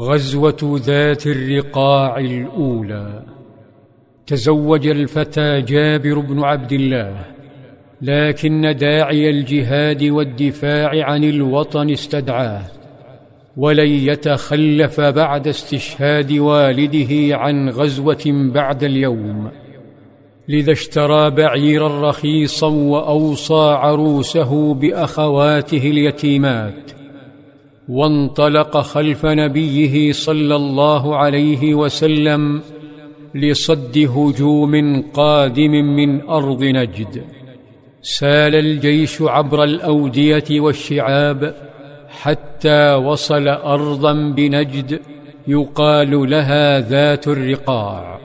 غزوة ذات الرقاع الأولى. تزوج الفتى جابر بن عبد الله لكن داعي الجهاد والدفاع عن الوطن استدعاه ولن يتخلف بعد استشهاد والده عن غزوة بعد اليوم. لذا اشترى بعيرا رخيصا وأوصى عروسه بأخواته اليتيمات وانطلق خلف نبيه صلى الله عليه وسلم لصد هجوم قادم من أرض نجد. سال الجيش عبر الأودية والشعاب حتى وصل أرضا بنجد يقال لها ذات الرقاع.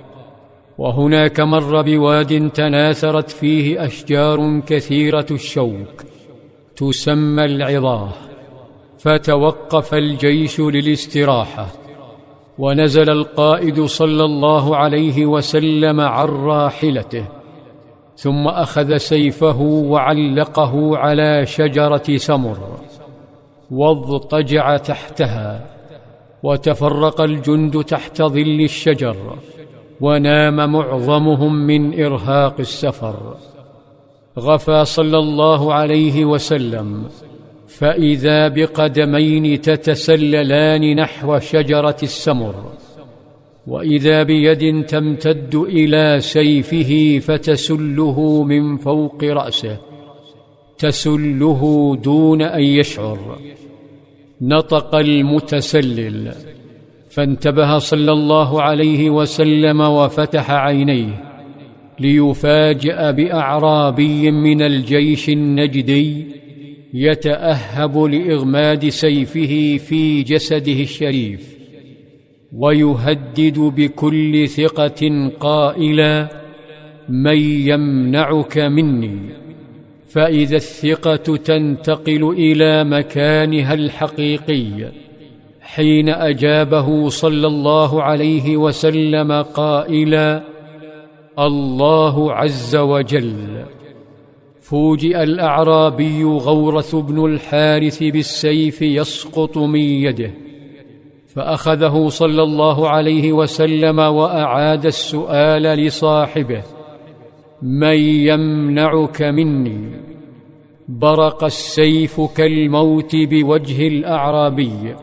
وهناك مر بواد تناثرت فيه أشجار كثيرة الشوك تسمى العظاه. فتوقف الجيش للاستراحة. ونزل القائد صلى الله عليه وسلم عن راحلته. ثم أخذ سيفه وعلقه على شجرة سمر. واضطجع تحتها. وتفرق الجند تحت ظل الشجر. ونام معظمهم من إرهاق السفر. غفى صلى الله عليه وسلم. فإذا بقدمين تتسللان نحو شجرة السمر وإذا بيد تمتد إلى سيفه فتسله من فوق رأسه تسله دون أن يشعر. نطق المتسلل فانتبه صلى الله عليه وسلم وفتح عينيه ليفاجأ بأعرابي من الجيش النجدي يتأهب لإغماد سيفه في جسده الشريف ويهدد بكل ثقة قائلا من يمنعك مني؟ فإذا الثقة تنتقل إلى مكانها الحقيقي حين أجابه صلى الله عليه وسلم قائلا الله عز وجل. فوجئ الأعرابي غورث بن الحارث بالسيف يسقط من يده فأخذه صلى الله عليه وسلم وأعاد السؤال لصاحبه من يمنعك مني؟ برق السيف كالموت بوجه الأعرابي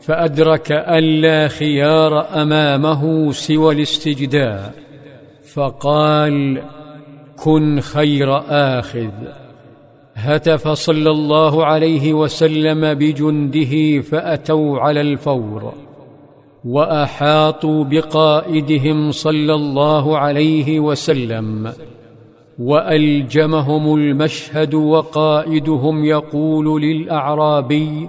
فأدرك أن لا خيار أمامه سوى الاستجداء فقال كن خير آخذ. هتف صلى الله عليه وسلم بجنده فأتوا على الفور وأحاطوا بقائدهم صلى الله عليه وسلم وألجمهم المشهد وقائدهم يقول للأعرابي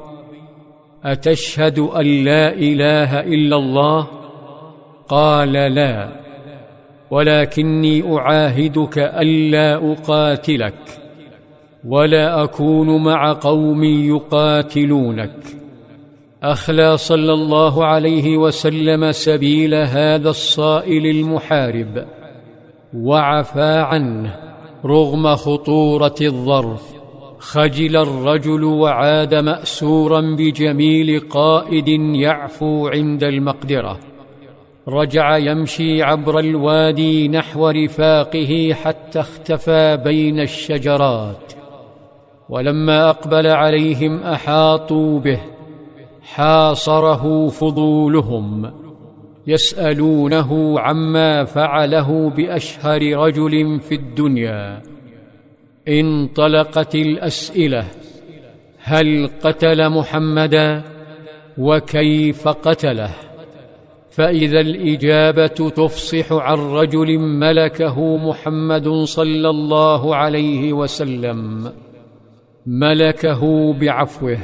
أتشهد أن لا إله إلا الله؟ قال لا. ولكني أعاهدك ألا أقاتلك ولا أكون مع قوم يقاتلونك. أخلى صلى الله عليه وسلم سبيل هذا الصائل المحارب وعفى عنه رغم خطورة الظرف. خجل الرجل وعاد مأسورا بجميل قائد يعفو عند المقدرة. رجع يمشي عبر الوادي نحو رفاقه حتى اختفى بين الشجرات. ولما أقبل عليهم أحاطوا به حاصره فضولهم يسألونه عما فعله بأشهر رجل في الدنيا. انطلقت الأسئلة هل قتل محمدا وكيف قتله؟ فإذا الإجابة تفصح عن رجل ملكه محمد صلى الله عليه وسلم. ملكه بعفوه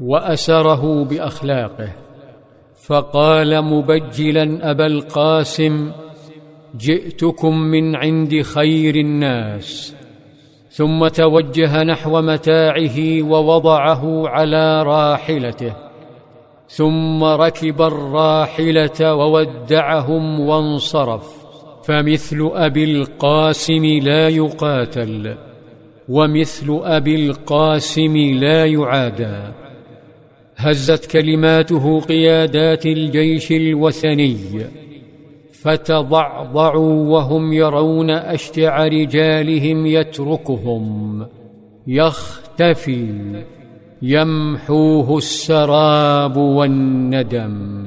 وأسره بأخلاقه. فقال مبجلا أبا القاسم جئتكم من عند خير الناس. ثم توجه نحو متاعه ووضعه على راحلته. ثم ركب الراحلة وودعهم وانصرف. فمثل أبي القاسم لا يقاتل ومثل أبي القاسم لا يعادى. هزت كلماته قيادات الجيش الوثني فتضعضعوا وهم يرون أشجع رجالهم يتركهم. يختفي. يمحوه السراب والندم.